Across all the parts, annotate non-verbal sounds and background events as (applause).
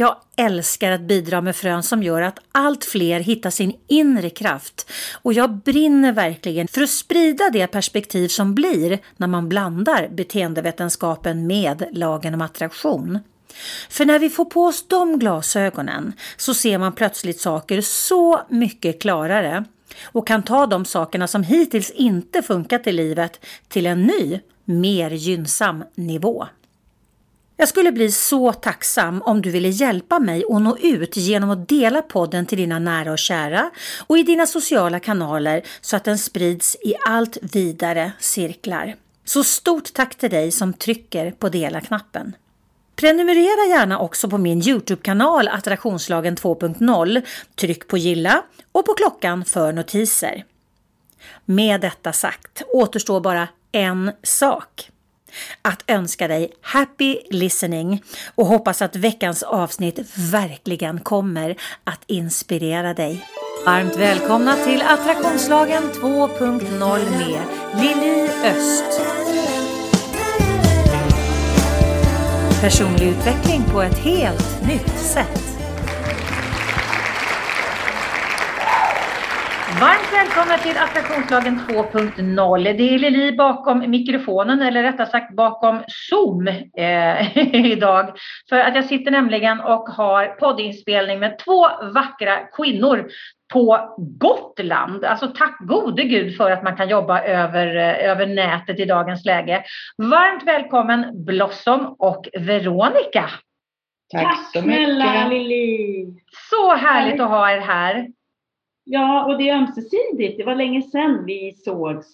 Jag älskar att bidra med frön som gör att allt fler hittar sin inre kraft och jag brinner verkligen för att sprida det perspektiv som blir när man blandar beteendevetenskapen med lagen om attraktion. För när vi får på oss de glasögonen så ser man plötsligt saker så mycket klarare och kan ta de sakerna som hittills inte funkat i livet till en ny, mer gynnsam nivå. Jag skulle bli så tacksam om du ville hjälpa mig att nå ut genom att dela podden till dina nära och kära och i dina sociala kanaler så att den sprids i allt vidare cirklar. Så stort tack till dig som trycker på dela-knappen. Prenumerera gärna också på min Youtube-kanal Attraktionslagen 2.0. Tryck på gilla och på klockan för notiser. Med detta sagt återstår bara en sak att önska dig happy listening och hoppas att veckans avsnitt verkligen kommer att inspirera dig. Varmt välkomna till Attraktionslagen 2.0 med Lili Öst. Personlig utveckling på ett helt nytt sätt. Varmt välkomna till Attraktionslagen 2.0. Det är Lili bakom mikrofonen, eller rättare sagt bakom Zoom eh, (laughs) idag. För att jag sitter nämligen och har poddinspelning med två vackra kvinnor på Gotland. Alltså tack gode gud för att man kan jobba över, eh, över nätet i dagens läge. Varmt välkommen Blossom och Veronica. Tack, Tack så mycket. snälla Lili. Så härligt att ha er här. Ja, och det är ömsesidigt. Det var länge sedan vi sågs.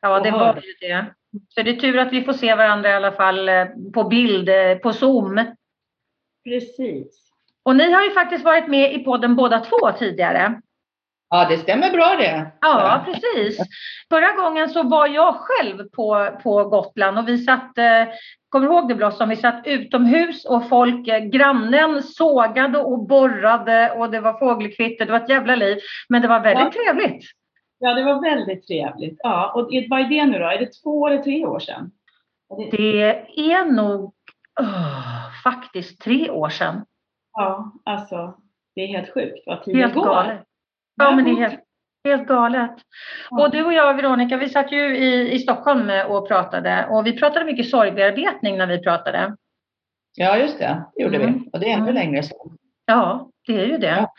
Ja, det var ju det. Så det är tur att vi får se varandra i alla fall eh, på bild, eh, på Zoom. Precis. Och ni har ju faktiskt varit med i podden båda två tidigare. Ja, det stämmer bra det. Ja, precis. Förra gången så var jag själv på, på Gotland och vi satt, eh, kommer du ihåg det Blossom? Vi satt utomhus och folk, eh, grannen sågade och borrade och det var fågelkvitter, det var ett jävla liv. Men det var väldigt ja. trevligt. Ja, det var väldigt trevligt. Ja, och vad är det nu då? Är det två eller tre år sedan? Det är nog oh, faktiskt tre år sedan. Ja, alltså det är helt sjukt vad tiden helt går. Galet. Ja, men det är helt, helt galet. Och du och jag, Veronica, vi satt ju i, i Stockholm och pratade och vi pratade mycket sorgbearbetning när vi pratade. Ja, just det. Det gjorde mm. vi. Och det är ännu mm. längre sedan. Ja, det är ju det. Ja.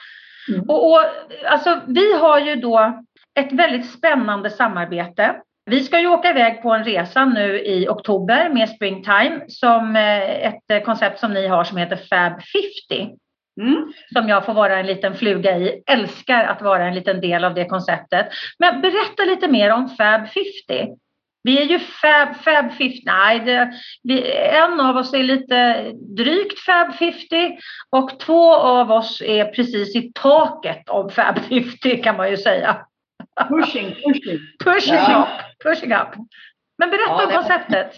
Mm. Och, och, alltså, vi har ju då ett väldigt spännande samarbete. Vi ska ju åka iväg på en resa nu i oktober med Springtime som eh, ett koncept som ni har som heter Fab 50. Mm. Som jag får vara en liten fluga i. Älskar att vara en liten del av det konceptet. Men berätta lite mer om Fab 50. Vi är ju Fab, Fab 50, nej, det, vi, en av oss är lite drygt Fab 50 och två av oss är precis i taket av Fab 50 kan man ju säga. Pushing, pushing. Pushing ja. up, pushing up. Men berätta ja, om konceptet.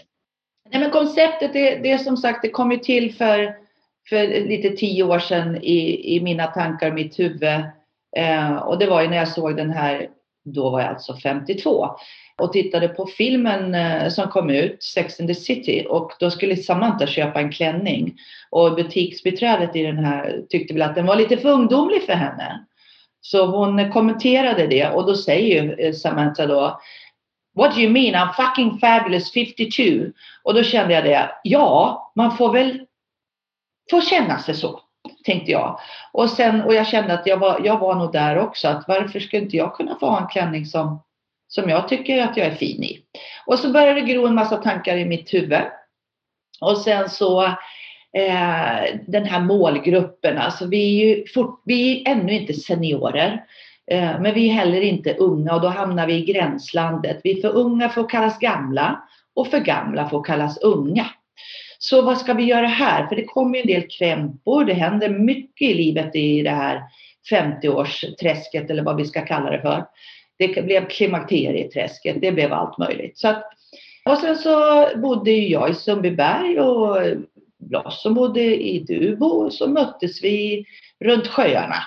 Nej, men konceptet, det, det är som sagt, det kom ju till för för lite tio år sedan i, i mina tankar, mitt huvud. Eh, och det var ju när jag såg den här, då var jag alltså 52, och tittade på filmen eh, som kom ut, Sex and the City, och då skulle Samantha köpa en klänning. Och butiksbiträdet i den här tyckte väl att den var lite för ungdomlig för henne. Så hon kommenterade det och då säger ju eh, Samantha då What do you mean? I'm fucking fabulous 52. Och då kände jag det. Ja, man får väl får känna sig så, tänkte jag. Och, sen, och jag kände att jag var, jag var nog där också, att varför skulle inte jag kunna få ha en klänning som, som jag tycker att jag är fin i? Och så började det gro en massa tankar i mitt huvud. Och sen så eh, den här målgruppen, alltså vi är ju fort, vi är ännu inte seniorer. Eh, men vi är heller inte unga och då hamnar vi i gränslandet. Vi är för unga för att kallas gamla och för gamla för att kallas unga. Så vad ska vi göra här? För det kommer ju en del krämpor. Det händer mycket i livet i det här 50-årsträsket eller vad vi ska kalla det för. det blev klimakterieträsket, det blev allt möjligt. Så att, och sen så bodde jag i Sundbyberg och Bloss som bodde i Dubo och så möttes vi runt sjöarna.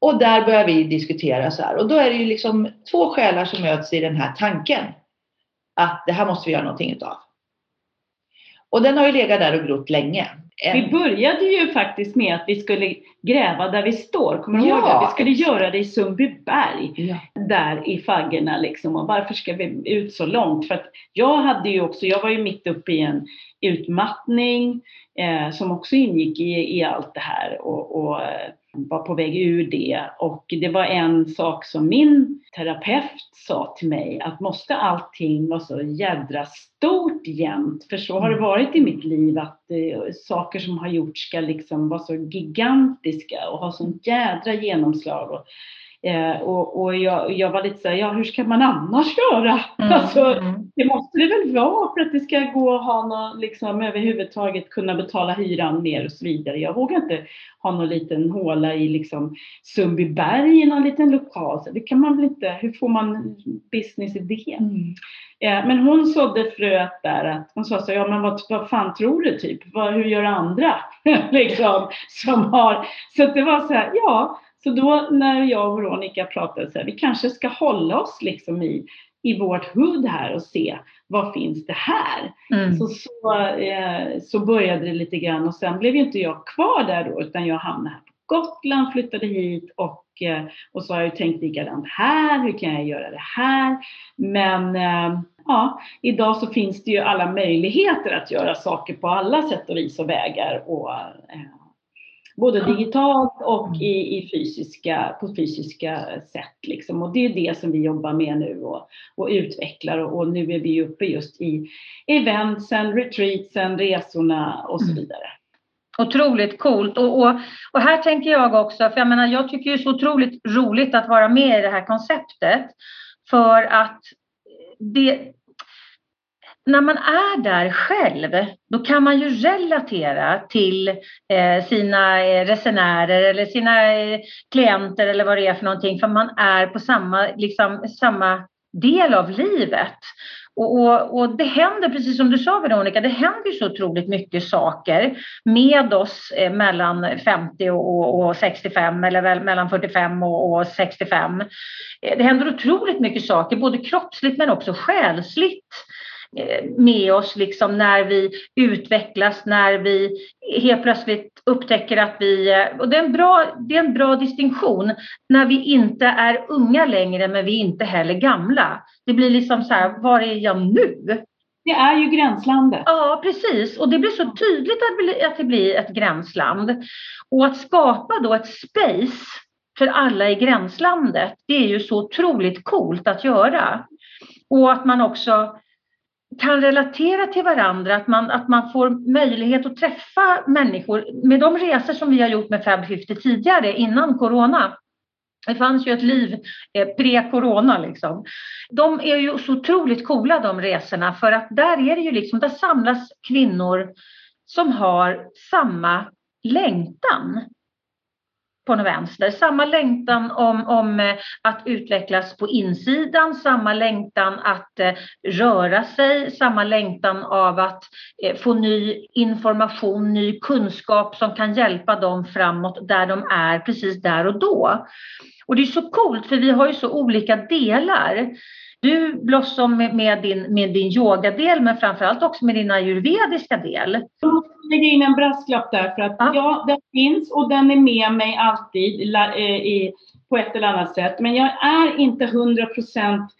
Och där börjar vi diskutera så här. Och då är det ju liksom två själar som möts i den här tanken. Att det här måste vi göra någonting utav. Och den har ju legat där och grott länge. Vi började ju faktiskt med att vi skulle gräva där vi står, kommer du ja, ihåg det? Vi skulle göra det i Sundbyberg, ja. där i faggorna liksom. Och varför ska vi ut så långt? För att jag hade ju också, jag var ju mitt uppe i en utmattning eh, som också ingick i, i allt det här och, och eh, var på väg ur det. Och det var en sak som min terapeut sa till mig att måste allting vara så jädra stort jämt? För så har det mm. varit i mitt liv att eh, saker som har gjorts ska liksom vara så gigantiska och ha sån jädra genomslag. Och, Eh, och, och jag, jag, var lite såhär, ja hur ska man annars göra? Mm. Alltså, mm. det måste det väl vara för att det ska gå att ha något, liksom överhuvudtaget kunna betala hyran mer och så vidare. Jag vågar inte ha någon liten håla i liksom Sundbyberg i någon liten lokal. Så det kan man väl inte, hur får man business i det? Mm. Eh, men hon sådde fröet där att hon sa så ja men vad, vad fan tror du typ? Vad, hur gör andra? (laughs) liksom, som har, så det var så här, ja så då när jag och Veronica pratade så här, vi kanske ska hålla oss liksom i, i vårt hud här och se vad finns det här? Mm. Så, så, eh, så började det lite grann och sen blev ju inte jag kvar där då utan jag hamnade här på Gotland, flyttade hit och, eh, och så har jag ju tänkt likadant här, hur kan jag göra det här? Men eh, ja, idag så finns det ju alla möjligheter att göra saker på alla sätt och vis och vägar och eh, Både digitalt och mm. i, i fysiska, på fysiska sätt. Liksom. Och det är det som vi jobbar med nu och, och utvecklar. Och, och, nu är vi uppe just i eventsen, retreatsen, resorna och så mm. vidare. Otroligt coolt. Och, och, och, här tänker jag också, för jag menar, jag tycker är så otroligt roligt att vara med i det här konceptet. För att det, när man är där själv, då kan man ju relatera till eh, sina eh, resenärer eller sina eh, klienter eller vad det är för någonting, för man är på samma, liksom, samma del av livet. Och, och, och, det händer, precis som du sa Veronica, det händer så otroligt mycket saker med oss mellan 50 och, och 65 eller väl mellan 45 och, och 65. Det händer otroligt mycket saker, både kroppsligt men också själsligt med oss liksom när vi utvecklas, när vi helt plötsligt upptäcker att vi... Eh, och det är, en bra, det är en bra distinktion när vi inte är unga längre men vi är inte heller gamla. Det blir liksom så här, var är jag nu? Det är ju gränslandet. Ja, precis. Och det blir så tydligt att det blir ett gränsland. Och att skapa då ett space för alla i gränslandet, det är ju så otroligt coolt att göra. Och att man också kan relatera till varandra, att man, att man får möjlighet att träffa människor. Med de resor som vi har gjort med Fab 50 tidigare, innan corona, det fanns ju ett liv eh, pre-corona liksom. De är ju så otroligt coola de resorna för att där är det ju liksom, där samlas kvinnor som har samma längtan på något vänster. Samma längtan om, om eh, att utvecklas på insidan, samma längtan att eh, röra sig, samma längtan av att eh, få ny information, ny kunskap som kan hjälpa dem framåt där de är precis där och då. Och det är så coolt för vi har ju så olika delar. Du Blossom med din, med din yogadel men framförallt också med din ayurvediska del. Jag måste lägga in en brasklapp där för att ja. ja, den finns och den är med mig alltid i, på ett eller annat sätt. Men jag är inte 100 procent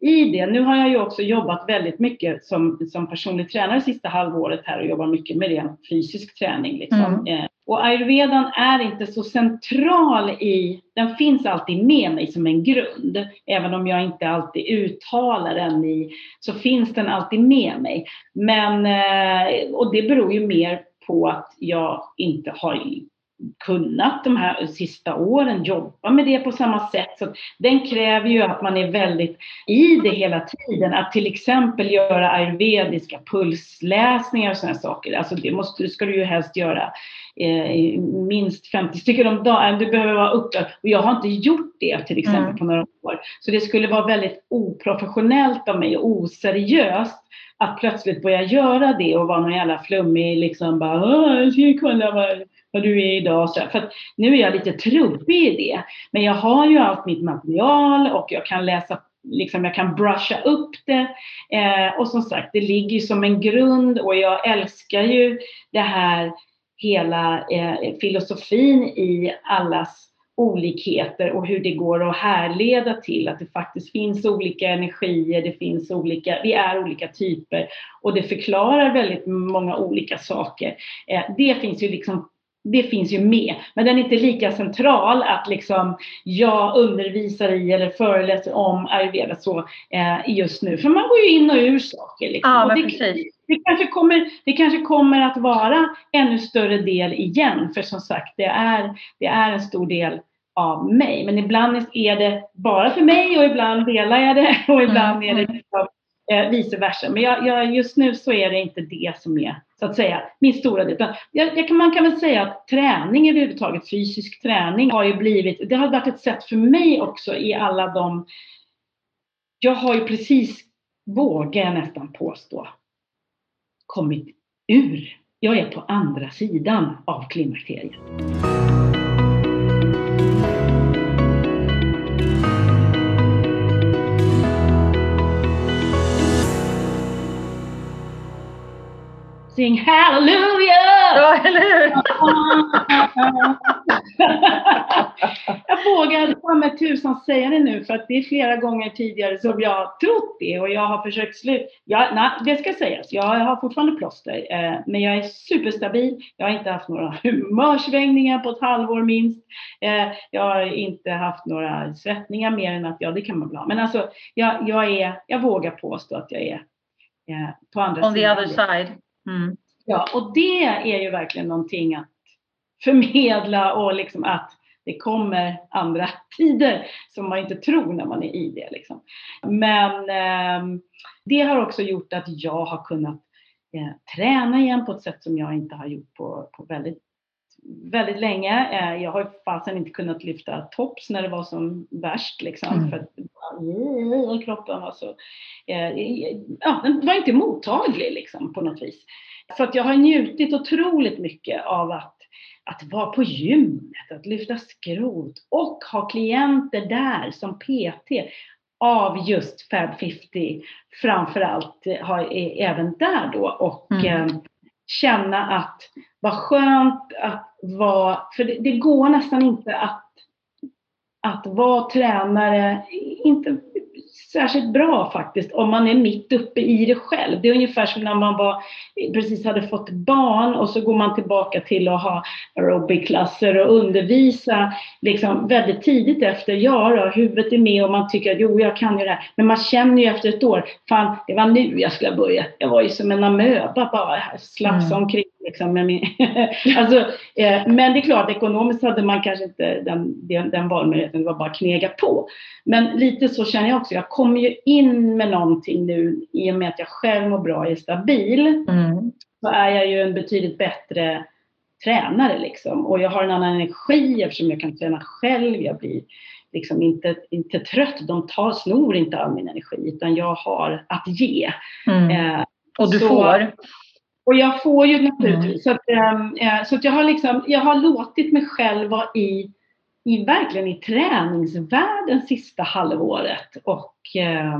i det. Nu har jag ju också jobbat väldigt mycket som, som personlig tränare sista halvåret här och jobbar mycket med ren fysisk träning. Liksom. Mm. Eh, och ayurvedan är inte så central i, den finns alltid med mig som en grund. Även om jag inte alltid uttalar den i, så finns den alltid med mig. Men, eh, och det beror ju mer på att jag inte har kunnat de här sista åren jobba med det på samma sätt. Så den kräver ju att man är väldigt i det hela tiden. Att till exempel göra ayurvediska pulsläsningar och sådana saker. Alltså det måste, ska du ju helst göra eh, minst 50 stycken om dagen. Du behöver vara uppe. Och jag har inte gjort det till exempel mm. på några år. Så det skulle vara väldigt oprofessionellt av mig och oseriöst att plötsligt börja göra det och vara någon jävla flummig liksom bara jag ska kolla vad, vad du är idag. Så, för att nu är jag lite trubbig i det. Men jag har ju allt mitt material och jag kan läsa liksom jag kan brusha upp det. Eh, och som sagt, det ligger ju som en grund och jag älskar ju det här hela eh, filosofin i allas olikheter och hur det går att härleda till att det faktiskt finns olika energier, det finns olika, vi är olika typer och det förklarar väldigt många olika saker. Eh, det finns ju liksom det finns ju med, men den är inte lika central att liksom jag undervisar i eller föreläser om ayurveda så eh, just nu. För man går ju in och ur saker. Liksom. Ja, det, det, kanske kommer, det kanske kommer att vara ännu större del igen, för som sagt, det är, det är en stor del av mig. Men ibland är det bara för mig och ibland delar jag det (laughs) och ibland är det liksom, eh, vice versa. Men jag, jag, just nu så är det inte det som är så att säga min stora del. Jag, jag kan, man kan väl säga att träning överhuvudtaget, fysisk träning har ju blivit, det har varit ett sätt för mig också i alla de, jag har ju precis, vågar jag nästan påstå, kommit ur. Jag är på andra sidan av klimakteriet. Sing hallelujah! Ja, eller hur? (laughs) jag vågar ta mig tusan säga det nu för att det är flera gånger tidigare som jag har trott det och jag har försökt sluta. Nej, det ska sägas, jag har fortfarande plåster eh, men jag är superstabil. Jag har inte haft några (laughs) humörsvängningar på ett halvår minst. Eh, jag har inte haft några svettningar mer än att, ja det kan man väl ha. Men alltså, jag, jag, är, jag vågar påstå att jag är eh, på andra On sidan. On the other side. Mm. Ja, och det är ju verkligen någonting att förmedla och liksom att det kommer andra (laughs) tider som man inte tror när man är i det. Liksom. Men eh, det har också gjort att jag har kunnat eh, träna igen på ett sätt som jag inte har gjort på, på väldigt, väldigt länge. Eh, jag har fasen inte kunnat lyfta tops när det var som värst liksom. Mm. För att, kroppen var så, eh, ja, den var inte mottaglig liksom på något vis. Så att jag har njutit otroligt mycket av att, att vara på gymmet, att lyfta skrot och ha klienter där som PT av just Fab 50 framförallt har, även där då och mm känna att vad skönt att vara, för det, det, går nästan inte att att vara tränare, inte särskilt bra faktiskt om man är mitt uppe i det själv. Det är ungefär som när man var, precis hade fått barn och så går man tillbaka till att ha aerobic-klasser och undervisa liksom väldigt tidigt efter. Ja då, huvudet är med och man tycker att jo, jag kan ju det här. Men man känner ju efter ett år, fan, det var nu jag skulle börja. Jag var ju som en amöba bara, slafsa mm. omkring Liksom, med min (laughs) (laughs) alltså, eh, men det är klart, ekonomiskt hade man kanske inte den, den, den valmöjligheten, det var bara knega på. Men lite så känner jag också, jag kommer ju in med någonting nu i och med att jag själv mår bra och är stabil. Mm. Så är jag ju en betydligt bättre tränare liksom. Och jag har en annan energi eftersom jag kan träna själv. Jag blir liksom inte, inte trött. De tar, snor inte all min energi utan jag har att ge. Mm. Eh, och du så, får? Och jag får ju naturligtvis. Mm. Så, att, äh, så att jag har liksom, jag har låtit mig själv vara i, i verkligen i träningsvärlden sista halvåret och äh,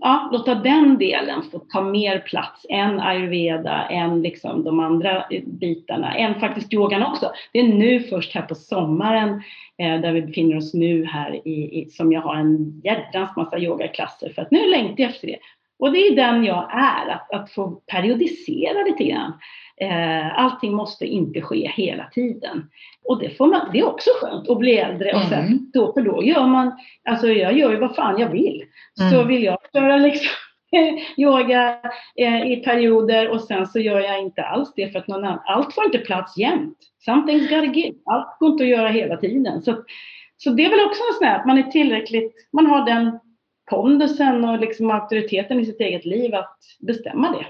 ja, låta den delen få ta mer plats än ayurveda, än liksom de andra bitarna, än faktiskt yogan också. Det är nu först här på sommaren, eh, där vi befinner oss nu här, i, i, som jag har en jädrans massa yogaklasser för att nu längtar jag efter det. Och det är den jag är, att, att få periodisera lite grann. Eh, allting måste inte ske hela tiden. Och det, får man, det är också skönt att bli äldre och sen mm. då, för då gör man, alltså jag gör ju vad fan jag vill. Mm. Så vill jag köra liksom (laughs) yoga eh, i perioder och sen så gör jag inte alls det för att någon annan, allt får inte plats jämt. Something's gotta give. Allt går inte att göra hela tiden. Så, så det är väl också en sån här att man är tillräckligt, man har den pondusen och liksom auktoriteten i sitt eget liv att bestämma det.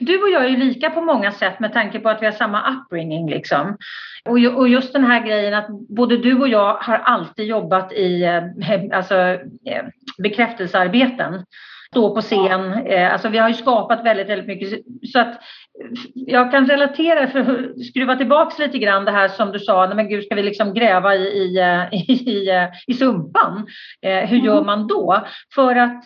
du och jag är ju lika på många sätt med tanke på att vi har samma upbringing. Liksom. Och, just den här grejen att både du och jag har alltid jobbat i eh, alltså, eh, bekräftelsearbeten stå på scen. Eh, alltså vi har ju skapat väldigt, väldigt mycket. Så att jag kan relatera, för att skruva tillbaka lite grann det här som du sa, nej men gud ska vi liksom gräva i, i, (laughs) i, i, i sumpan? Hur gör mm. man då? För att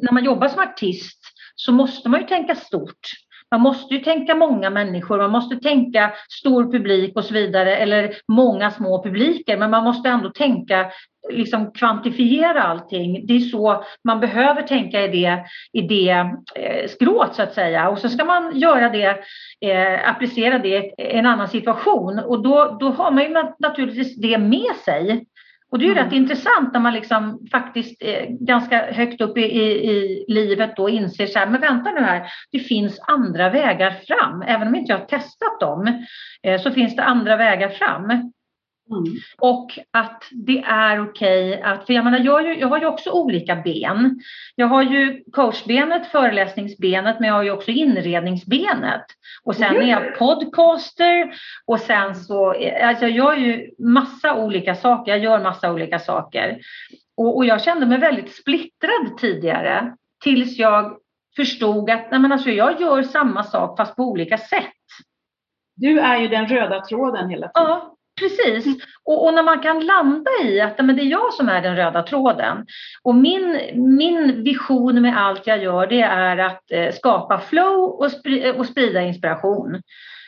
när man jobbar som artist så måste man ju tänka stort. Man måste ju tänka många människor, man måste tänka stor publik och så vidare, eller många små publiker, men man måste ändå tänka, liksom kvantifiera allting. Det är så man behöver tänka i det, i det eh, skrået så att säga. Och så ska man göra det, eh, applicera det i en annan situation och då, då har man ju naturligtvis det med sig. Och det är ju mm. rätt intressant när man liksom faktiskt är ganska högt upp i, i, i livet då inser så här, men vänta nu här, det finns andra vägar fram. Även om inte jag har testat dem eh, så finns det andra vägar fram. Mm. Och att det är okej okay att, för jag menar jag, ju, jag har ju också olika ben. Jag har ju coachbenet, föreläsningsbenet, men jag har ju också inredningsbenet. Och sen är jag podcaster och sen så, alltså jag gör ju massa olika saker, jag gör massa olika saker. Och, och jag kände mig väldigt splittrad tidigare tills jag förstod att nej men alltså jag gör samma sak fast på olika sätt. Du är ju den röda tråden hela tiden. Ja, Precis. Och, och, när man kan landa i att men det är jag som är den röda tråden. Och min, min vision med allt jag gör det är att eh, skapa flow och, spri, och sprida inspiration.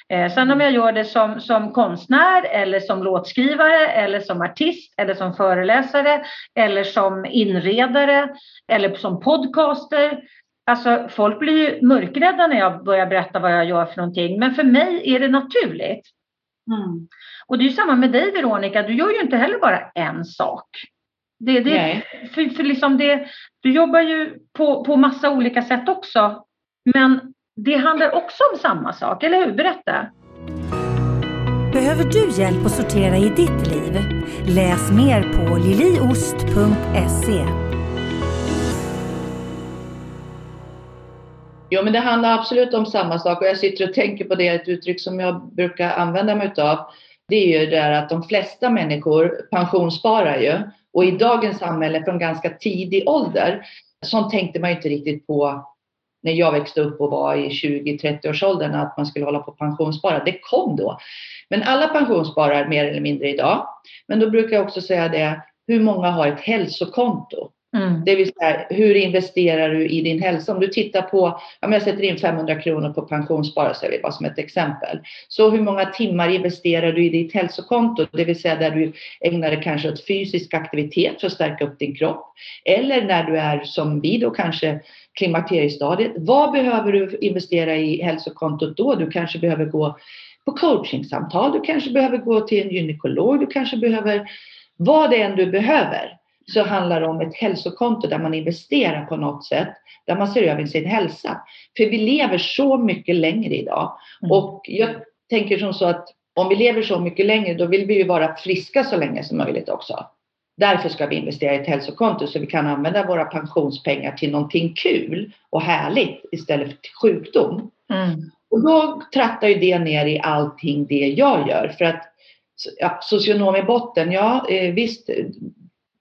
Eh, sen om jag gör det som, som konstnär eller som låtskrivare eller som artist eller som föreläsare eller som inredare eller som podcaster. Alltså folk blir ju mörkrädda när jag börjar berätta vad jag gör för någonting men för mig är det naturligt. Mm. Och det är ju samma med dig Veronica, du gör ju inte heller bara en sak. Det, det, för, för liksom det, du jobbar ju på, på massa olika sätt också. Men det handlar också om samma sak, eller hur? Berätta. Behöver du hjälp att sortera i ditt liv? Läs mer på liliost.se. Jo, men det handlar absolut om samma sak och jag sitter och tänker på det, ett uttryck som jag brukar använda mig av det är ju det att de flesta människor pensionssparar ju. Och i dagens samhälle från ganska tidig ålder, sånt tänkte man ju inte riktigt på när jag växte upp och var i 20-30 årsåldern att man skulle hålla på och pensionsspara. Det kom då. Men alla pensionssparar mer eller mindre idag. Men då brukar jag också säga det, hur många har ett hälsokonto? Mm. Det vill säga, hur investerar du i din hälsa? Om du tittar på, om jag sätter in 500 kronor på pensionsspara, säger vi bara som ett exempel. Så hur många timmar investerar du i ditt hälsokonto? Det vill säga där du ägnar dig kanske åt fysisk aktivitet för att stärka upp din kropp. Eller när du är som vi då kanske klimakteriestadiet. Vad behöver du investera i hälsokontot då? Du kanske behöver gå på coachingsamtal, du kanske behöver gå till en gynekolog, du kanske behöver vad det än du behöver så handlar det om ett hälsokonto där man investerar på något sätt, där man ser över sin hälsa. För vi lever så mycket längre idag. Mm. Och jag tänker som så att om vi lever så mycket längre, då vill vi ju vara friska så länge som möjligt också. Därför ska vi investera i ett hälsokonto så vi kan använda våra pensionspengar till någonting kul och härligt istället för till sjukdom. Mm. Och då trattar ju det ner i allting det jag gör. För att ja, socionom i botten, ja eh, visst,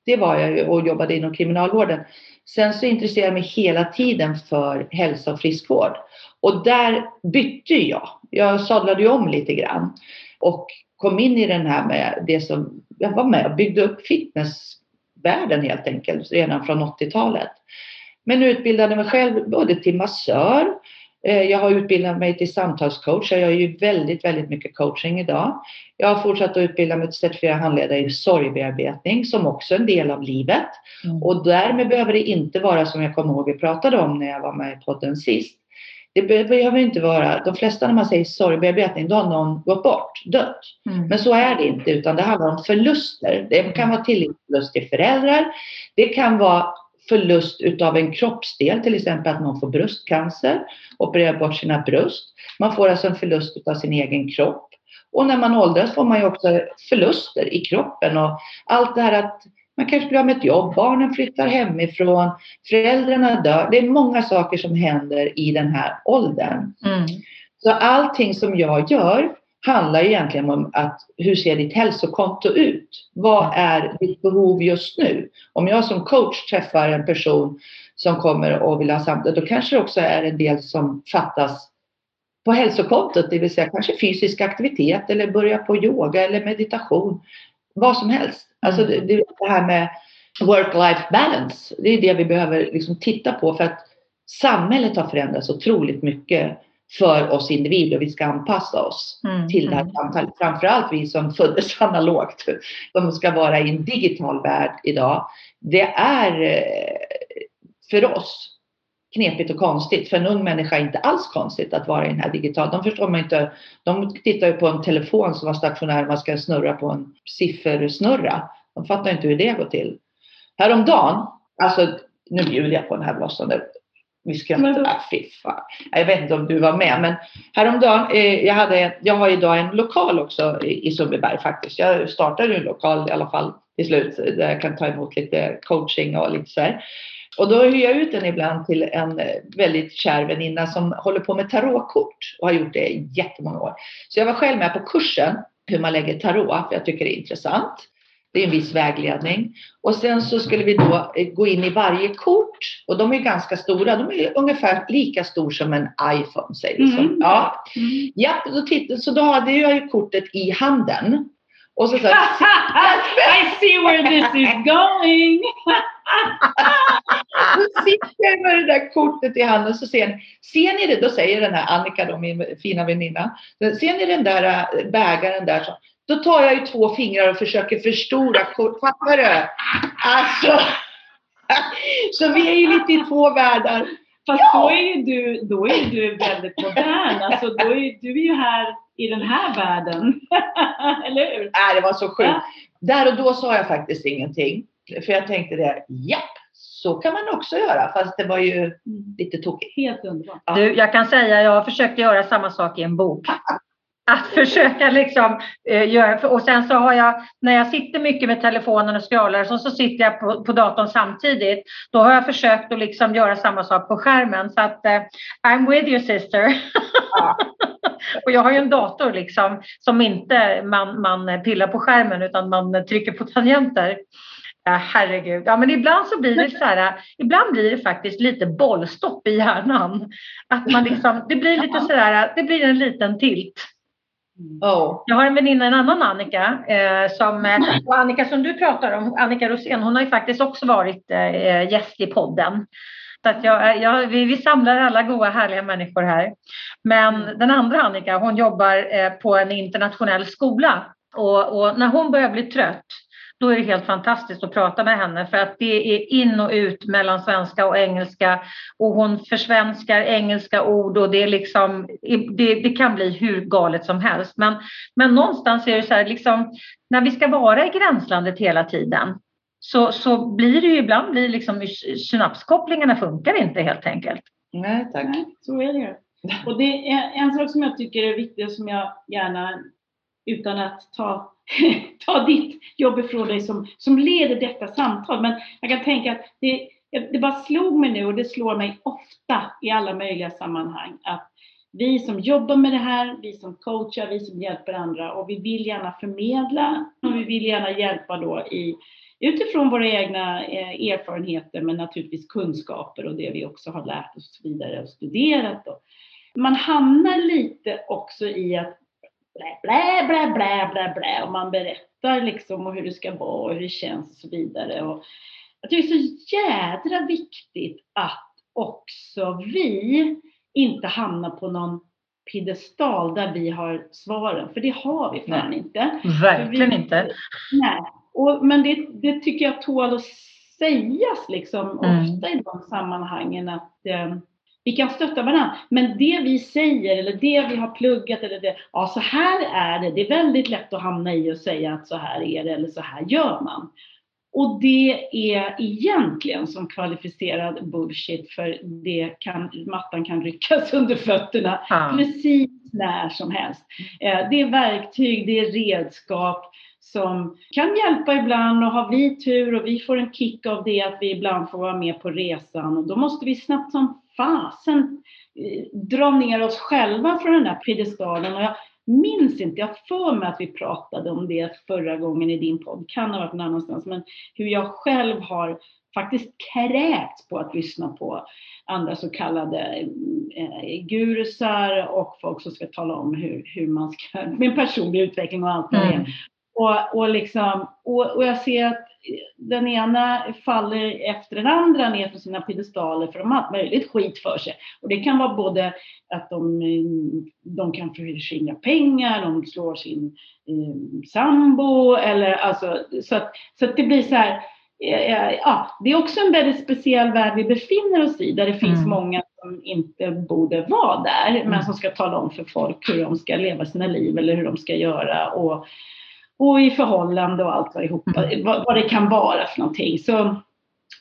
det var jag ju och jobbade inom kriminalvården. Sen så intresserade jag mig hela tiden för hälsa och friskvård. Och där bytte jag. Jag sadlade ju om lite grann och kom in i den här med det som jag var med och byggde upp fitnessvärlden helt enkelt redan från 80-talet. Men utbildade mig själv både till massör jag har utbildat mig till samtalscoach. Jag gör ju väldigt, väldigt mycket coaching idag. Jag har fortsatt att utbilda mig till certifierad handledare i sorgbearbetning som också är en del av livet. Mm. Och därmed behöver det inte vara som jag kommer ihåg vi pratade om när jag var med i podden sist. Det behöver inte vara, de flesta när man säger sorgbearbetning, då har någon gått bort, dött. Mm. Men så är det inte, utan det handlar om förluster. Det kan vara tillitsförlust till föräldrar. Det kan vara förlust utav en kroppsdel, till exempel att någon får bröstcancer, opererar bort sina bröst. Man får alltså en förlust utav sin egen kropp. Och när man åldras får man ju också förluster i kroppen och allt det här att Man kanske blir av med ett jobb, barnen flyttar hemifrån, föräldrarna dör. Det är många saker som händer i den här åldern. Mm. Så allting som jag gör handlar egentligen om att hur ser ditt hälsokonto ut? Vad är ditt behov just nu? Om jag som coach träffar en person som kommer och vill ha samtal, då kanske det också är en del som fattas på hälsokontot, det vill säga kanske fysisk aktivitet eller börja på yoga eller meditation. Vad som helst. Alltså det, det här med work-life balance, det är det vi behöver liksom titta på för att samhället har förändrats otroligt mycket för oss individer och vi ska anpassa oss mm. till det här mm. samtalet. Framförallt vi som föddes (laughs) analogt, som ska vara i en digital värld idag. Det är eh, för oss knepigt och konstigt. För en ung människa är inte alls konstigt att vara i den här digitala. De förstår man inte. De tittar ju på en telefon som var stationär. Man ska snurra på en siffersnurra. De fattar inte hur det går till. Häromdagen, alltså nu bjuder jag på den här blossande. Vi skrattar, äh, fy fan. Jag vet inte om du var med, men häromdagen, eh, jag, hade, jag har idag en lokal också i, i Sundbyberg faktiskt. Jag startade en lokal i alla fall till slut där jag kan ta emot lite coaching och lite så här. Och då hyr jag ut den ibland till en eh, väldigt kär väninna som håller på med tarotkort och har gjort det i jättemånga år. Så jag var själv med på kursen hur man lägger tarot, för jag tycker det är intressant. Det är en viss vägledning. Och sen så skulle vi då eh, gå in i varje kort och de är ganska stora. De är ungefär lika stor som en iPhone säger vi mm. Ja, mm. ja då titt, så då hade jag ju kortet i handen. Och så, så (laughs) I see where this is going! (laughs) Då sitter jag med det där kortet i handen så ser ni, ser ni det? Då säger den här Annika, då, min fina väninna, ser ni den där äh, bägaren där? Så, då tar jag ju två fingrar och försöker förstora. Fattar du? Alltså. (laughs) Så vi är ju lite i två världar. Fast ja. då är ju du, då är du väldigt modern. Alltså, då är, du är ju här i den här världen. (laughs) Eller hur? Nej, det var så sjukt. Ja. Där och då sa jag faktiskt ingenting. För jag tänkte det, japp, så kan man också göra. Fast det var ju mm. lite tokigt. Helt underbart. Ja. Du, jag kan säga, jag har försökt göra samma sak i en bok. Att försöka liksom eh, göra, och sen så har jag, när jag sitter mycket med telefonen och scrollar, så, så sitter jag på, på datorn samtidigt. Då har jag försökt att liksom göra samma sak på skärmen. Så att, eh, I'm with you sister. Ja. (laughs) och jag har ju en dator liksom som inte man, man pillar på skärmen utan man trycker på tangenter. Ja, herregud. Ja, men ibland så blir det så här, eh, ibland blir det faktiskt lite bollstopp i hjärnan. Att man liksom, det blir lite så eh, det blir en liten tilt. Oh. Jag har en väninna, en annan Annika, eh, som, eh, Annika som du pratar om, Annika Rosén, hon har ju faktiskt också varit eh, gäst i podden. Så att jag, jag, vi, vi samlar alla goda härliga människor här. Men mm. den andra Annika, hon jobbar eh, på en internationell skola och, och när hon börjar bli trött då är det helt fantastiskt att prata med henne för att det är in och ut mellan svenska och engelska och hon försvenskar engelska ord och det är liksom, det, det kan bli hur galet som helst. Men, men någonstans är det så här, liksom, när vi ska vara i gränslandet hela tiden så, så blir det ju ibland, blir liksom, synapskopplingarna funkar inte helt enkelt. Nej, tack. Nej, så är det ju. Och det är en sak som jag tycker är viktig som jag gärna, utan att ta (laughs) ta ditt jobb ifrån dig som, som leder detta samtal. Men jag kan tänka att det, det bara slog mig nu och det slår mig ofta i alla möjliga sammanhang att vi som jobbar med det här, vi som coachar, vi som hjälper andra och vi vill gärna förmedla och vi vill gärna hjälpa då i, utifrån våra egna eh, erfarenheter men naturligtvis kunskaper och det vi också har lärt oss vidare och studerat. Då. Man hamnar lite också i att blä, blä, blä, blä, blä, blä och man berättar liksom hur det ska vara och hur det känns och så vidare. Och jag tycker det är så jädra viktigt att också vi inte hamnar på någon piedestal där vi har svaren, för det har vi fan nej. inte. Verkligen vi, inte. Nej, och, men det, det tycker jag tål att sägas liksom mm. ofta i de sammanhangen att eh, vi kan stötta varandra. Men det vi säger eller det vi har pluggat eller det, ja så här är det. Det är väldigt lätt att hamna i och säga att så här är det eller så här gör man. Och det är egentligen som kvalificerad bullshit för det kan, mattan kan ryckas (laughs) under fötterna ja. precis när som helst. Eh, det är verktyg, det är redskap som kan hjälpa ibland och har vi tur och vi får en kick av det att vi ibland får vara med på resan och då måste vi snabbt som fasen eh, dra ner oss själva från den där piedestalen. Och jag minns inte, jag för mig att vi pratade om det förra gången i din podd, kan ha varit någon annanstans, men hur jag själv har faktiskt kräkts på att lyssna på andra så kallade eh, gurusar och folk som ska tala om hur, hur man ska, med personlig utveckling och allt vad det är. Mm. Mm. Och, och, liksom, och, och jag ser att den ena faller efter den andra ner från sina piedestaler för de har allt möjligt skit för sig. Och det kan vara både att de, de kan förskingra pengar, de slår sin eh, sambo eller alltså så att, så att det blir så här eh, Ja, det är också en väldigt speciell värld vi befinner oss i där det finns mm. många som inte borde vara där mm. men som ska tala om för folk hur de ska leva sina liv eller hur de ska göra. Och, och i förhållande och allt vad, ihop, mm. vad, vad, det kan vara för någonting. Så,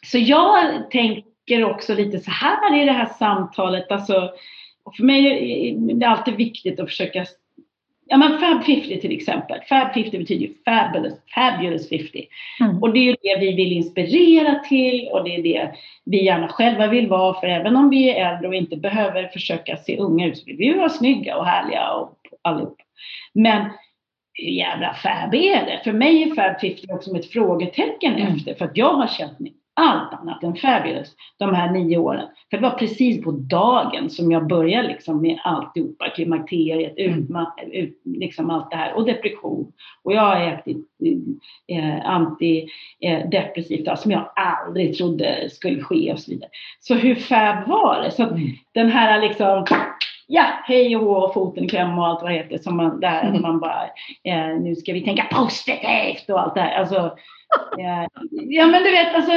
så jag tänker också lite så här i det här samtalet, alltså, och för mig är det alltid viktigt att försöka Ja men Fab 50 till exempel. Fab 50 betyder ju fabulous, fabulous 50. Mm. Och det är det vi vill inspirera till och det är det vi gärna själva vill vara. För även om vi är äldre och inte behöver försöka se unga ut så vill vi vara snygga och härliga och allihop. Men hur jävla fab är det? För mig är fab 50 också ett frågetecken mm. efter för att jag har känt mig allt annat än fabulous de här nio åren. För det var precis på dagen som jag började liksom med alltihopa, klimakteriet, mm. ut, liksom allt det här och depression. Och jag har ätit eh, antidepressivt eh, som jag aldrig trodde skulle ske och så vidare. Så hur fab var det? Så mm. den här liksom ja, hej och hå, foten kläm och allt vad det heter som man där, mm. man bara, eh, nu ska vi tänka positivt och allt det här. Alltså, eh, ja men du vet, alltså,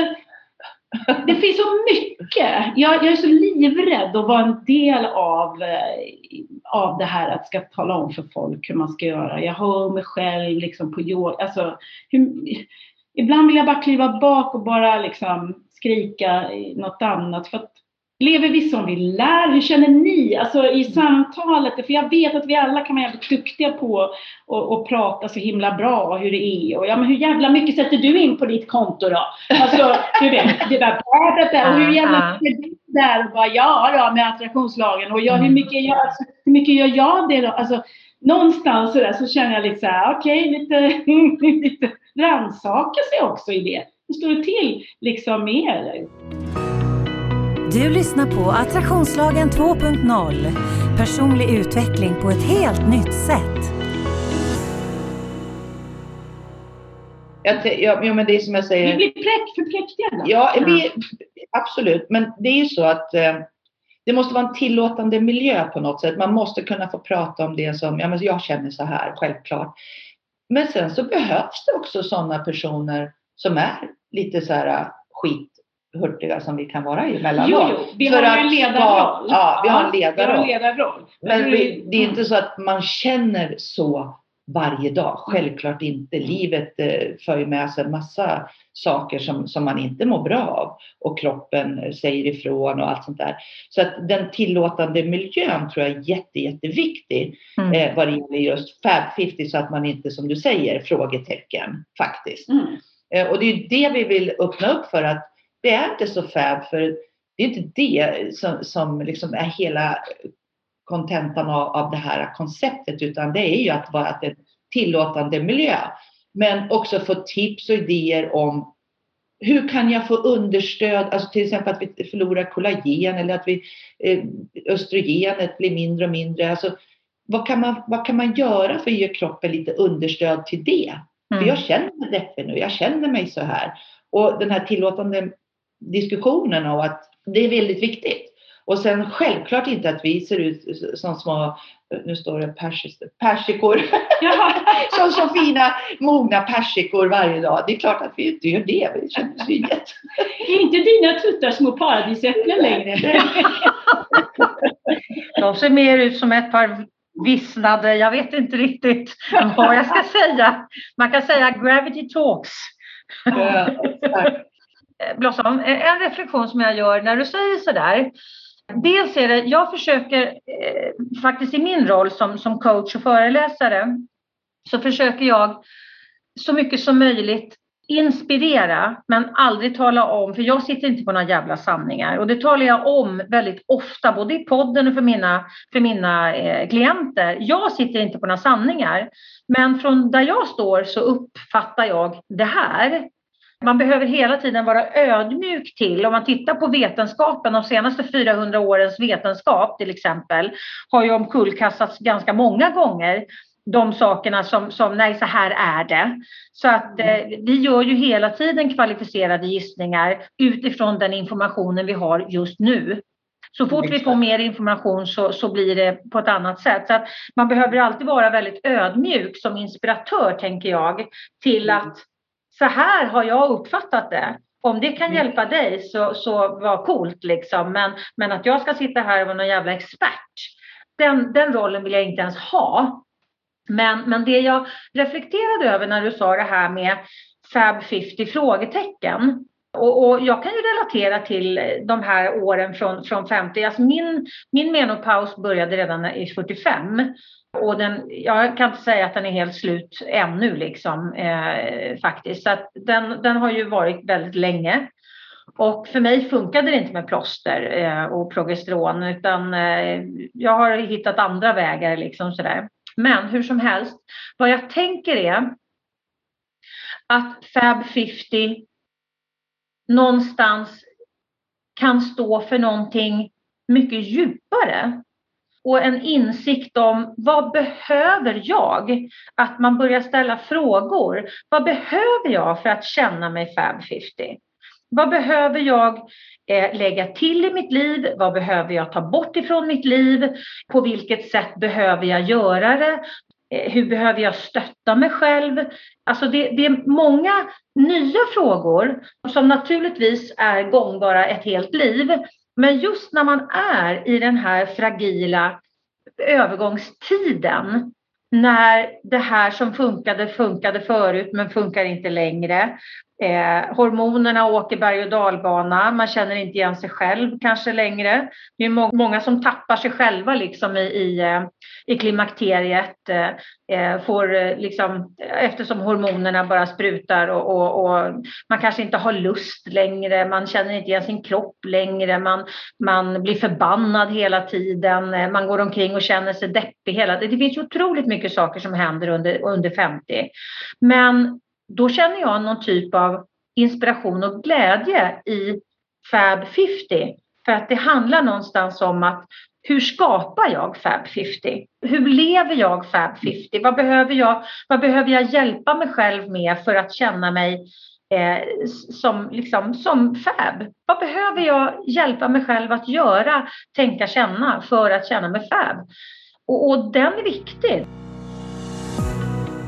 det finns så mycket. Jag, jag, är så livrädd att vara en del av, eh, av det här att ska tala om för folk hur man ska göra. Jag hör mig själv liksom på yoga, alltså, hur, ibland vill jag bara kliva bak och bara liksom skrika något annat för att Lever vi som vi lär? Hur känner ni? Alltså i samtalet, för jag vet att vi alla kan vara jävligt duktiga på att prata så himla bra hur det är. Och ja, men hur jävla mycket sätter du in på ditt konto då? Alltså, (laughs) du vet, det där, och hur jävla mycket du där och bara, ja då med attraktionslagen och jag, hur mm. mycket, jag, alltså, hur mycket gör jag det då? Alltså, någonstans så, där, så känner jag lite så här, okej, okay, lite, (laughs) lite rannsaka sig också i det. Hur står det till liksom med er? Du lyssnar på Attraktionslagen 2.0. Personlig utveckling på ett helt nytt sätt. Jag, ja, ja, men det är som jag säger. Vi blir präkt, för präktiga. Ja, vi, absolut. Men det är ju så att eh, det måste vara en tillåtande miljö på något sätt. Man måste kunna få prata om det som, ja men jag känner så här, självklart. Men sen så behövs det också sådana personer som är lite så här skit hurtiga som vi kan vara emellanåt. Jo, jo, vi har en ledarroll. Ja, vi har en ledarroll. ledarroll. Men vi, det är inte så att man känner så varje dag. Självklart inte. Livet eh, för ju med sig en massa saker som, som man inte mår bra av och kroppen säger ifrån och allt sånt där. Så att den tillåtande miljön tror jag är jätte, jätteviktig mm. eh, vad det gäller just Fab 50 så att man inte som du säger frågetecken faktiskt. Mm. Eh, och det är det vi vill öppna upp för att det är inte så fab för det är inte det som, som liksom är hela kontentan av, av det här konceptet utan det är ju att vara en tillåtande miljö. Men också få tips och idéer om hur kan jag få understöd, alltså till exempel att vi förlorar kollagen eller att vi, eh, östrogenet blir mindre och mindre. Alltså, vad, kan man, vad kan man göra för att ge kroppen lite understöd till det? Mm. För jag känner mig deppig nu, jag känner mig så här. Och den här tillåtande diskussionen och att det är väldigt viktigt. Och sen självklart inte att vi ser ut som små, nu står det persis, persikor, (laughs) som så fina mogna persikor varje dag. Det är klart att vi inte gör det, vi känner ju jätte... Är inte dina tuttar små paradisäpplen längre? (laughs) De ser mer ut som ett par vissnade, jag vet inte riktigt vad jag ska säga. Man kan säga gravity talks. Ja, Eh, Blossom, eh, en reflektion som jag gör när du säger sådär. Dels är det, jag försöker eh, faktiskt i min roll som, som coach och föreläsare så försöker jag så mycket som möjligt inspirera men aldrig tala om, för jag sitter inte på några jävla sanningar och det talar jag om väldigt ofta både i podden och för mina, för mina eh, klienter. Jag sitter inte på några sanningar men från där jag står så uppfattar jag det här. Man behöver hela tiden vara ödmjuk till, om man tittar på vetenskapen, de senaste 400 årens vetenskap till exempel, har ju omkullkastats ganska många gånger de sakerna som, som nej så här är det. Så att eh, vi gör ju hela tiden kvalificerade gissningar utifrån den informationen vi har just nu. Så fort vi får mer information så, så blir det på ett annat sätt. Så att man behöver alltid vara väldigt ödmjuk som inspiratör, tänker jag, till mm. att så här har jag uppfattat det. Om det kan mm. hjälpa dig så, så var coolt liksom. Men, men att jag ska sitta här och vara någon jävla expert. Den, den rollen vill jag inte ens ha. Men, men det jag reflekterade över när du sa det här med Fab 50 frågetecken. Och, och, jag kan ju relatera till de här åren från, från 50. Alltså min, min menopaus började redan i 45. Och den, jag kan inte säga att den är helt slut ännu liksom, eh, faktiskt. Så att den, den har ju varit väldigt länge. Och för mig funkade det inte med plåster eh, och progesteron utan eh, jag har hittat andra vägar liksom sådär. Men hur som helst, vad jag tänker är att Fab 50 någonstans kan stå för någonting mycket djupare och en insikt om vad behöver jag? Att man börjar ställa frågor. Vad behöver jag för att känna mig Fab 50? Vad behöver jag eh, lägga till i mitt liv? Vad behöver jag ta bort ifrån mitt liv? På vilket sätt behöver jag göra det? Eh, hur behöver jag stötta mig själv? Alltså det, det, är många nya frågor som naturligtvis är gångbara ett helt liv. Men just när man är i den här fragila övergångstiden när det här som funkade funkade förut men funkar inte längre. Eh, hormonerna åker berg och dalbana, man känner inte igen sig själv kanske längre. Det är må många som tappar sig själva liksom i, i, eh, i klimakteriet. Eh, eh får eh, liksom, eftersom hormonerna bara sprutar och, och, och, man kanske inte har lust längre, man känner inte igen sin kropp längre, man, man blir förbannad hela tiden, man går omkring och känner sig deppig hela tiden. Det finns otroligt mycket saker som händer under, under 50. Men då känner jag någon typ av inspiration och glädje i Fab 50. För att det handlar någonstans om att hur skapar jag Fab 50? Hur lever jag Fab 50? Vad behöver jag, vad behöver jag hjälpa mig själv med för att känna mig eh, som, liksom, som Fab? Vad behöver jag hjälpa mig själv att göra, tänka, känna för att känna mig Fab? Och, och den är viktig.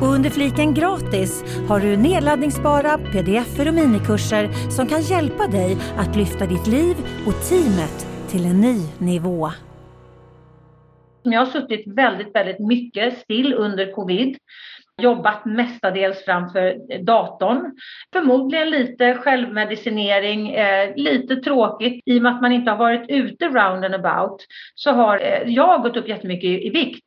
Och under fliken gratis har du nedladdningsbara pdf och minikurser som kan hjälpa dig att lyfta ditt liv och teamet till en ny nivå. Jag har suttit väldigt, väldigt mycket still under covid jobbat mestadels framför datorn. Förmodligen lite självmedicinering, eh, lite tråkigt i och med att man inte har varit ute round and about så har eh, jag gått upp jättemycket i, i vikt.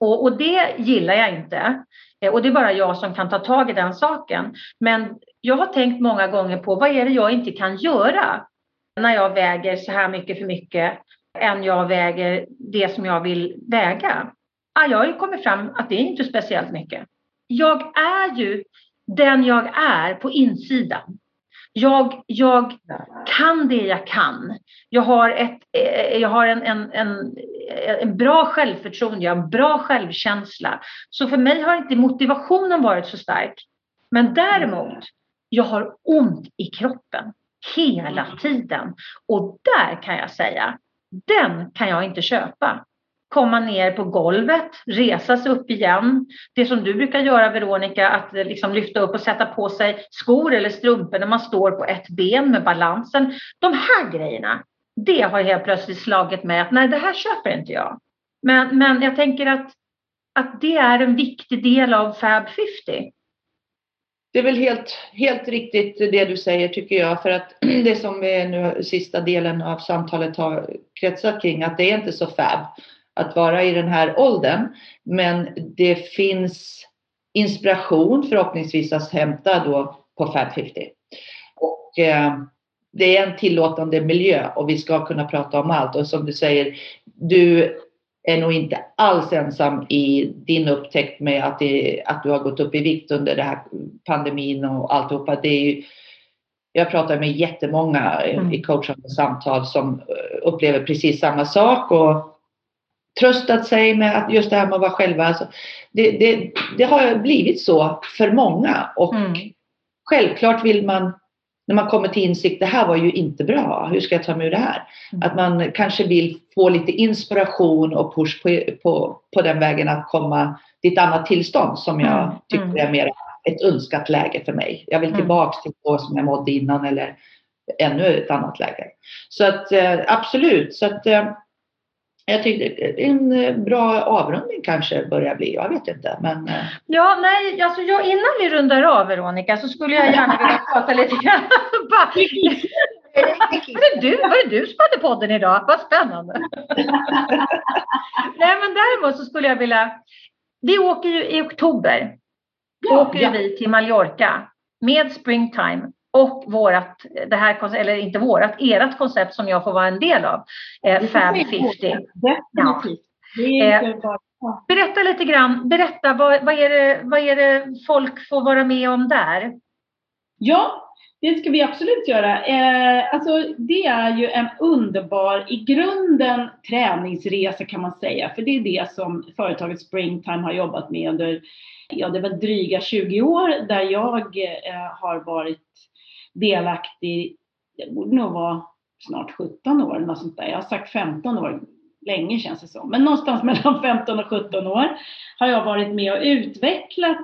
Och, och, det gillar jag inte. Eh, och det är bara jag som kan ta tag i den saken. Men jag har tänkt många gånger på vad är det jag inte kan göra när jag väger så här mycket för mycket än jag väger det som jag vill väga. Ah, jag har ju kommit fram att det är inte speciellt mycket. Jag är ju den jag är på insidan. Jag, jag kan det jag kan. Jag har, ett, eh, jag har en, en, en, en bra självförtroende, jag har en bra självkänsla. Så för mig har inte motivationen varit så stark. Men däremot, jag har ont i kroppen hela tiden. Och där kan jag säga, den kan jag inte köpa komma ner på golvet, resa sig upp igen. Det som du brukar göra Veronica, att eh, liksom lyfta upp och sätta på sig skor eller strumpor när man står på ett ben med balansen. De här grejerna, det har helt plötsligt slagit mig att nej, det här köper inte jag. Men, men jag tänker att, att det är en viktig del av Fab 50. Det är väl helt, helt riktigt det du säger tycker jag. För att (clears throat) det som vi nu sista delen av samtalet har kretsat kring att det är inte så fab att vara i den här åldern. Men det finns inspiration förhoppningsvis att hämta då på Fab 50. Och eh, det är en tillåtande miljö och vi ska kunna prata om allt. Och som du säger, du är nog inte alls ensam i din upptäckt med att, det, att du har gått upp i vikt under den här pandemin och alltihopa. Det är ju, jag pratar med jättemånga mm. i coachande samtal som eh, upplever precis samma sak och tröstat sig med att just det här med att vara själva. Alltså, det, det, det har blivit så för många och mm. självklart vill man när man kommer till insikt, det här var ju inte bra, hur ska jag ta mig ur det här? Mm. Att man kanske vill få lite inspiration och push på, på, på den vägen att komma till ett annat tillstånd som jag mm. tycker mm. är mer ett önskat läge för mig. Jag vill mm. tillbaks till så som jag mådde innan eller ännu ett annat läge. Så att eh, absolut, så att eh, jag tyckte en eh, bra avrundning kanske börjar bli, jag vet inte. Men... Eh. Ja, nej, alltså jag, innan vi rundar av Veronica så skulle jag gärna vilja (laughs) prata lite grann. var, det du, var det du som hade podden idag? Vad spännande. (laughs) nej, men däremot så skulle jag vilja, vi åker ju i oktober, ja, åker ja. vi till Mallorca med Springtime och vårat, det här, eller inte vårat, ert koncept som jag får vara en del av, eh, Fab 50. Ja. Eh, berätta lite grann, berätta vad, vad, är det, vad är det folk får vara med om där? Ja, det ska vi absolut göra. Eh, alltså, det är ju en underbar, i grunden träningsresa kan man säga, för det är det som företaget Springtime har jobbat med under, ja det var dryga 20 år där jag eh, har varit delaktig, jag borde nog vara snart 17 år eller något sånt där. Jag har sagt 15 år, länge känns det som. Men någonstans (laughs) mellan 15 och 17 år har jag varit med och utvecklat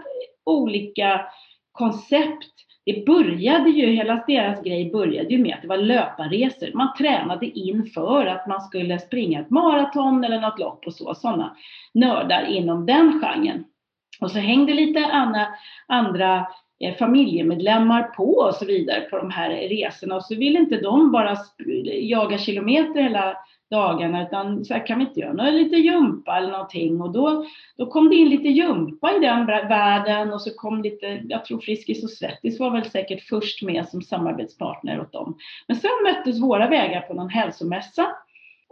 olika koncept. Det började ju, hela deras grej började ju med att det var löparresor. Man tränade inför att man skulle springa ett maraton eller något lopp och så, sådana nördar inom den genren. Och så hängde lite andra, andra Eh, familjemedlemmar på och så vidare på de här resorna. Och så vill inte de bara jaga kilometer hela dagarna utan så här, kan vi inte göra något, lite jumpa eller någonting? Och då, då kom det in lite jumpa i den världen och så kom lite, jag tror Friskis och Svettis var väl säkert först med som samarbetspartner åt dem. Men sen möttes våra vägar på någon hälsomässa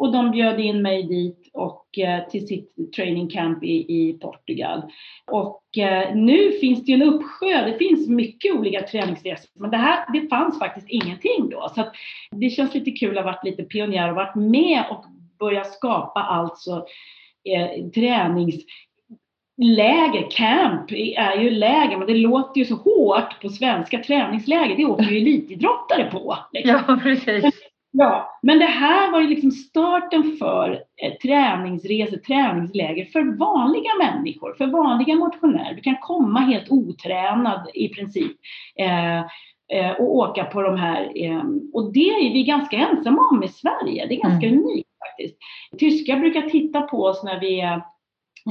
och de bjöd in mig dit och eh, till sitt training camp i, i Portugal. Och eh, nu finns det ju en uppsjö, det finns mycket olika träningsresor, men det här, det fanns faktiskt ingenting då. Så att det känns lite kul att ha varit lite pionjär och varit med och börjat skapa alltså eh, tränings läger, camp är ju läger, men det låter ju så hårt på svenska träningsläger. Det åker ju elitidrottare på. Liksom. Ja, precis. Ja, men det här var ju liksom starten för eh, träningsresor, träningsläger för vanliga människor, för vanliga motionärer. Du kan komma helt otränad i princip eh, eh, och åka på de här. Eh, och det är vi ganska ensamma om i Sverige. Det är ganska mm. unikt faktiskt. Tyskar brukar titta på oss när vi är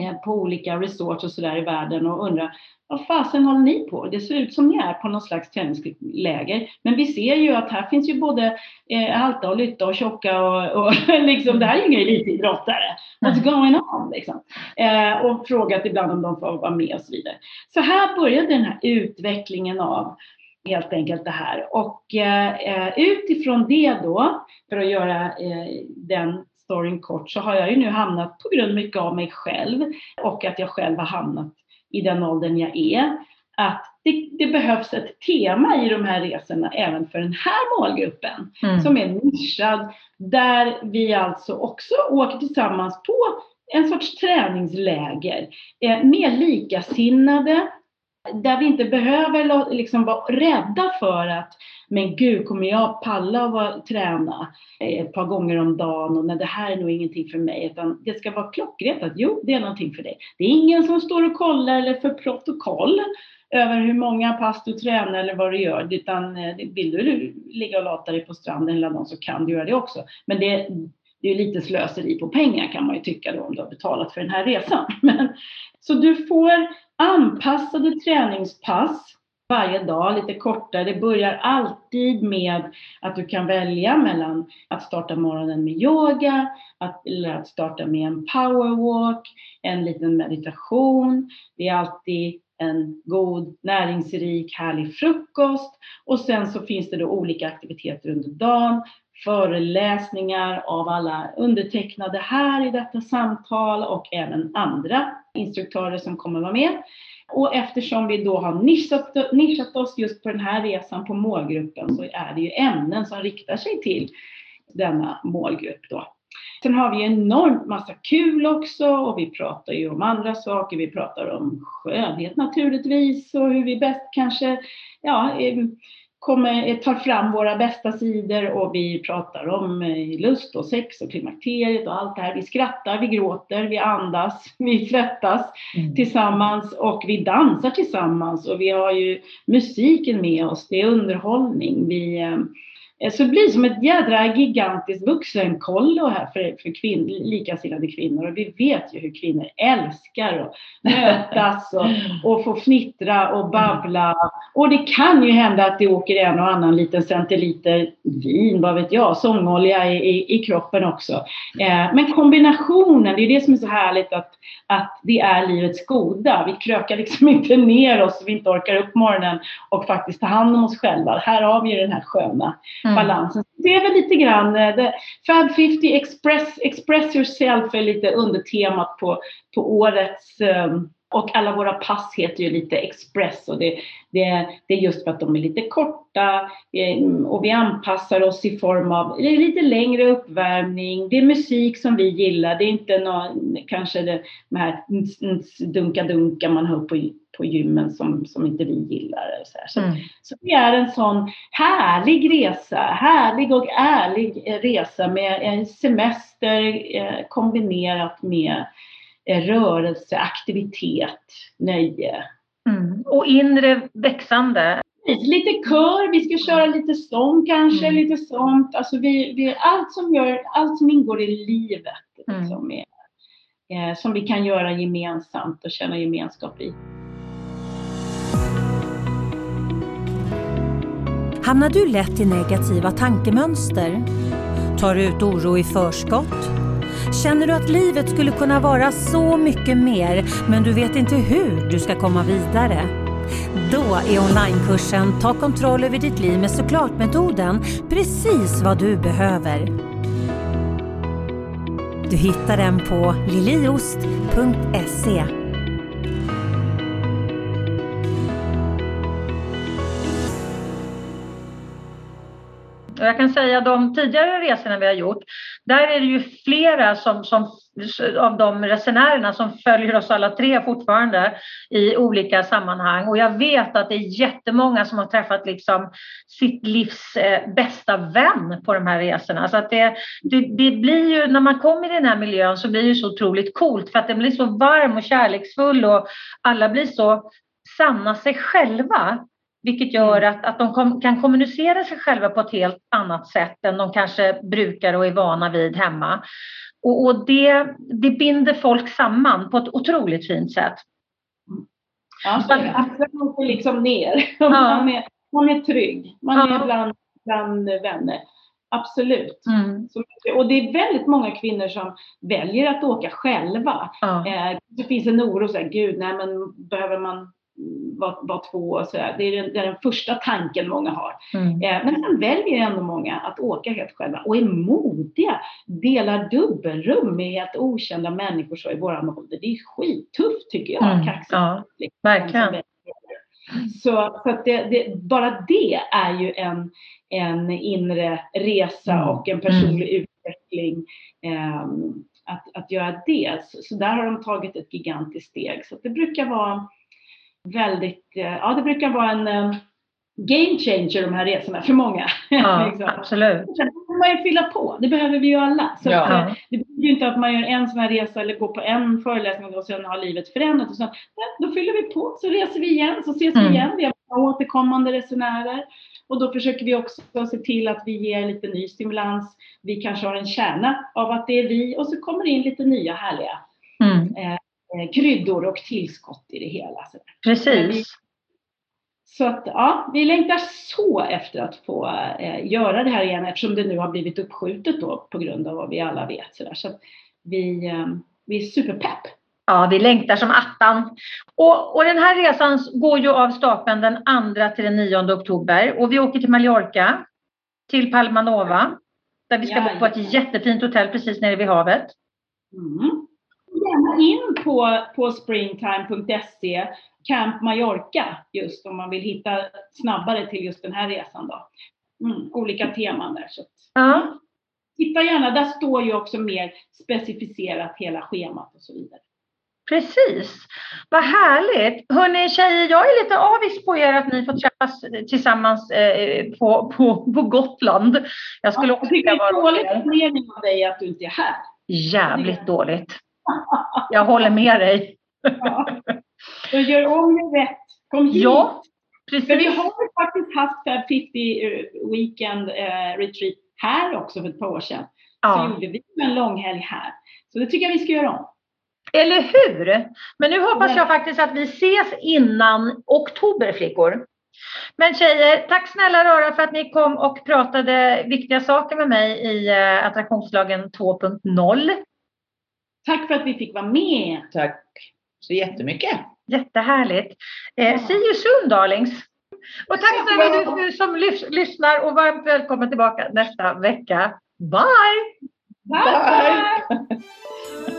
eh, på olika resorts och sådär i världen och undra vad fasen håller ni på? Det ser ut som ni är på någon slags träningsläger. Men vi ser ju att här finns ju både eh, alta och lytta och tjocka och, och (laughs) liksom, det här är ju inga elitidrottare. What's going on? Liksom. Eh, och frågat ibland om de får vara med och så vidare. Så här började den här utvecklingen av helt enkelt det här. Och eh, utifrån det då, för att göra eh, den storyn kort, så har jag ju nu hamnat på grund mycket av mig själv och att jag själv har hamnat i den åldern jag är, att det, det, behövs ett tema i de här resorna även för den här målgruppen mm. som är nischad, där vi alltså också åker tillsammans på en sorts träningsläger eh, med likasinnade där vi inte behöver liksom vara rädda för att men gud, kommer jag palla att träna ett par gånger om dagen och nej, det här är nog ingenting för mig. Utan det ska vara klockrent att jo, det är någonting för dig. Det är ingen som står och kollar eller för protokoll över hur många pass du tränar eller vad du gör. Utan eh, vill du ligga och lata dig på stranden hela dagen så kan du göra det också. Men det, det är lite slöseri på pengar kan man ju tycka då om du har betalat för den här resan. (laughs) Men, så du får anpassade träningspass varje dag, lite kortare. Det börjar alltid med att du kan välja mellan att starta morgonen med yoga, att, eller att starta med en powerwalk, en liten meditation. Det är alltid en god, näringsrik, härlig frukost och sen så finns det då olika aktiviteter under dagen, föreläsningar av alla undertecknade här i detta samtal och även andra instruktörer som kommer vara med. Och eftersom vi då har nischat, nischat oss just på den här resan på målgruppen så är det ju ämnen som riktar sig till denna målgrupp då. Sen har vi enormt massa kul också och vi pratar ju om andra saker. Vi pratar om skönhet naturligtvis och hur vi bäst kanske ja, eh, kommer, tar fram våra bästa sidor och vi pratar om eh, lust och sex och klimakteriet och allt det här. Vi skrattar, vi gråter, vi andas, (laughs) vi svettas mm. tillsammans och vi dansar tillsammans och vi har ju musiken med oss, det är underhållning. Vi, eh, Eh, Eh, så det blir som ett jädra gigantiskt vuxenkollo här för, för kvinn, likasinnade kvinnor. Och vi vet ju hur kvinnor älskar att mötas och, och få fnittra och babbla. Och det kan ju hända att det åker en och annan liten centiliter vin, vad vet jag, sångolja i, i, i kroppen också. Eh, men kombinationen, det är det som är så härligt att, att det är livets goda. Vi krökar liksom inte ner oss, vi inte orkar upp morgonen och faktiskt ta hand om oss själva. Här har vi ju den här sköna mm. balansen. Det är väl lite grann, eh, Fab 50 Express, Express Yourself är lite undertemat på, på årets um, och alla våra pass heter ju lite Express och det, det, det är just för att de är lite korta eh, och vi anpassar oss i form av det är lite längre uppvärmning. Det är musik som vi gillar. Det är inte någon, kanske det här dunka-dunka man hör på, på gymmen som, som inte vi gillar. Så, så, mm. så, det är en sån härlig resa, härlig och ärlig resa med en semester eh, kombinerat med rörelse, aktivitet, nöje. Mm. Och inre växande. Lite kör, vi ska köra lite sång kanske, mm. lite sånt. Alltså vi, vi, allt, som gör, allt som ingår i livet mm. liksom, är, eh, som vi kan göra gemensamt och känna gemenskap i. Hamnar du lätt i negativa tankemönster? Tar du ut oro i förskott? Känner du att livet skulle kunna vara så mycket mer men du vet inte hur du ska komma vidare? Då är onlinekursen Ta kontroll över ditt liv med såklart-metoden precis vad du behöver. Du hittar den på liliost.se jag kan säga de tidigare resorna vi har gjort, där är det ju flera som, som, av de resenärerna som följer oss alla tre fortfarande i olika sammanhang. Och jag vet att det är jättemånga som har träffat liksom sitt livs eh, bästa vän på de här resorna. Så att det, det, det, blir ju, när man kommer i den här miljön så blir det så otroligt coolt för att den blir så varm och kärleksfull och alla blir så sanna sig själva. Vilket gör att, att de kom, kan kommunicera sig själva på ett helt annat sätt än de kanske brukar och är vana vid hemma. Och, och det, det binder folk samman på ett otroligt fint sätt. Ja, så axlarna åker liksom ner. Ja. (laughs) Man, är, man är trygg. Man ja. är bland, bland vänner. Absolut. Mm. Och det är väldigt många kvinnor som väljer att åka själva. Ja. Eh, det finns en oro, så här, gud, nej men behöver man vara var två och sådär. Det är den, det är den första tanken många har. Mm. Eh, men sen väljer ändå många att åka helt själva och är modiga. Delar dubbelrum med helt okända människor så i våran ålder. Det är skittufft tycker jag. Mm. Ja, verkligen. Så, så att det, det, bara det är ju en, en inre resa mm. och en personlig mm. utveckling. Eh, att, att göra det. Så, så, där har de tagit ett gigantiskt steg. Så det brukar vara väldigt, eh, ja det brukar vara en eh, game changer de här resorna för många. (laughs) Ja, liksom. absolut. Sen får man ju fylla på, det behöver vi ju alla. Så ja. att, eh, det behöver ju inte att man gör en sån här resa eller går på en föreläsning och sen har livet förändrats. Så, då fyller vi på, så reser vi igen, så ses mm. vi igen. Vi har återkommande resenärer. Och då försöker vi också se till att vi ger lite ny stimulans. Vi kanske har en kärna av att det är vi och så kommer det in lite nya härliga mm. eh kryddor och tillskott i det hela. Precis. Så att ja, vi längtar så efter att få eh, göra det här igen eftersom det nu har blivit uppskjutet då på grund av vad vi alla vet. Så, där. så vi, eh, vi är superpepp. Ja, vi längtar som attan. Och, och den här resan går ju av stapeln den 2 till den 9 oktober och vi åker till Mallorca, till Palmanova, där vi ska ja, bo på ett jättefint hotell precis nere vid havet. Mm. Gärna in på, på springtime.se Camp Mallorca just om man vill hitta snabbare till just den här resan då. Mm, olika teman där. Så. Ja. Titta gärna, där står ju också mer specificerat hela schemat och så vidare. Precis. Vad härligt! Hörni tjejer, jag är lite avis på er att ni får träffas tillsammans eh, på, på, på Gotland. Jag skulle också vilja vara dåligt mening av dig att du inte är här. Jävligt dåligt. Jag håller med dig. Ja. Så gör om det rätt. Kom hit. Ja, precis. För vi har faktiskt haft Fab 50 eh, Weekend eh, Retreat här också för ett par år sedan. Ja. Så gjorde vi en långhelg här. Så det tycker jag vi ska göra om. Eller hur? Men nu hoppas jag faktiskt att vi ses innan oktober flickor. Men tjejer, tack snälla rara för att ni kom och pratade viktiga saker med mig i eh, attraktionslagen 2.0. Tack för att vi fick vara med. Tack så jättemycket. Jättehärligt. Eh, see you soon darlings. Och tack snälla du som lys lyssnar och varmt välkommen tillbaka nästa vecka. Bye! Bye! Bye. (laughs)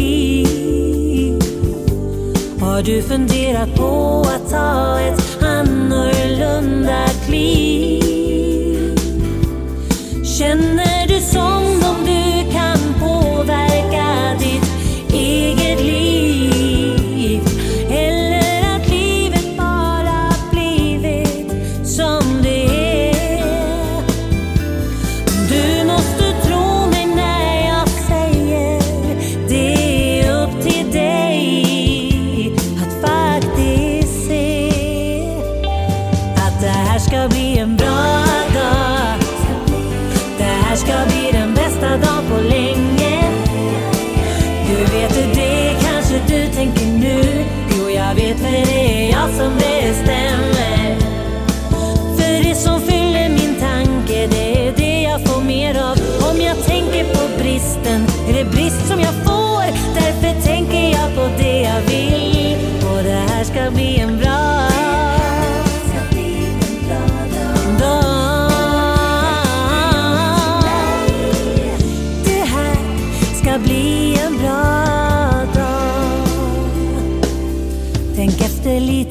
Har du funderat på att ta ett annorlunda kliv? Känner du som jag som bestämmer. För det som fyller min tanke, det är det jag får mer av. Om jag tänker på bristen, är det brist som jag får. Därför tänker jag på det jag vill. Och det här ska bli en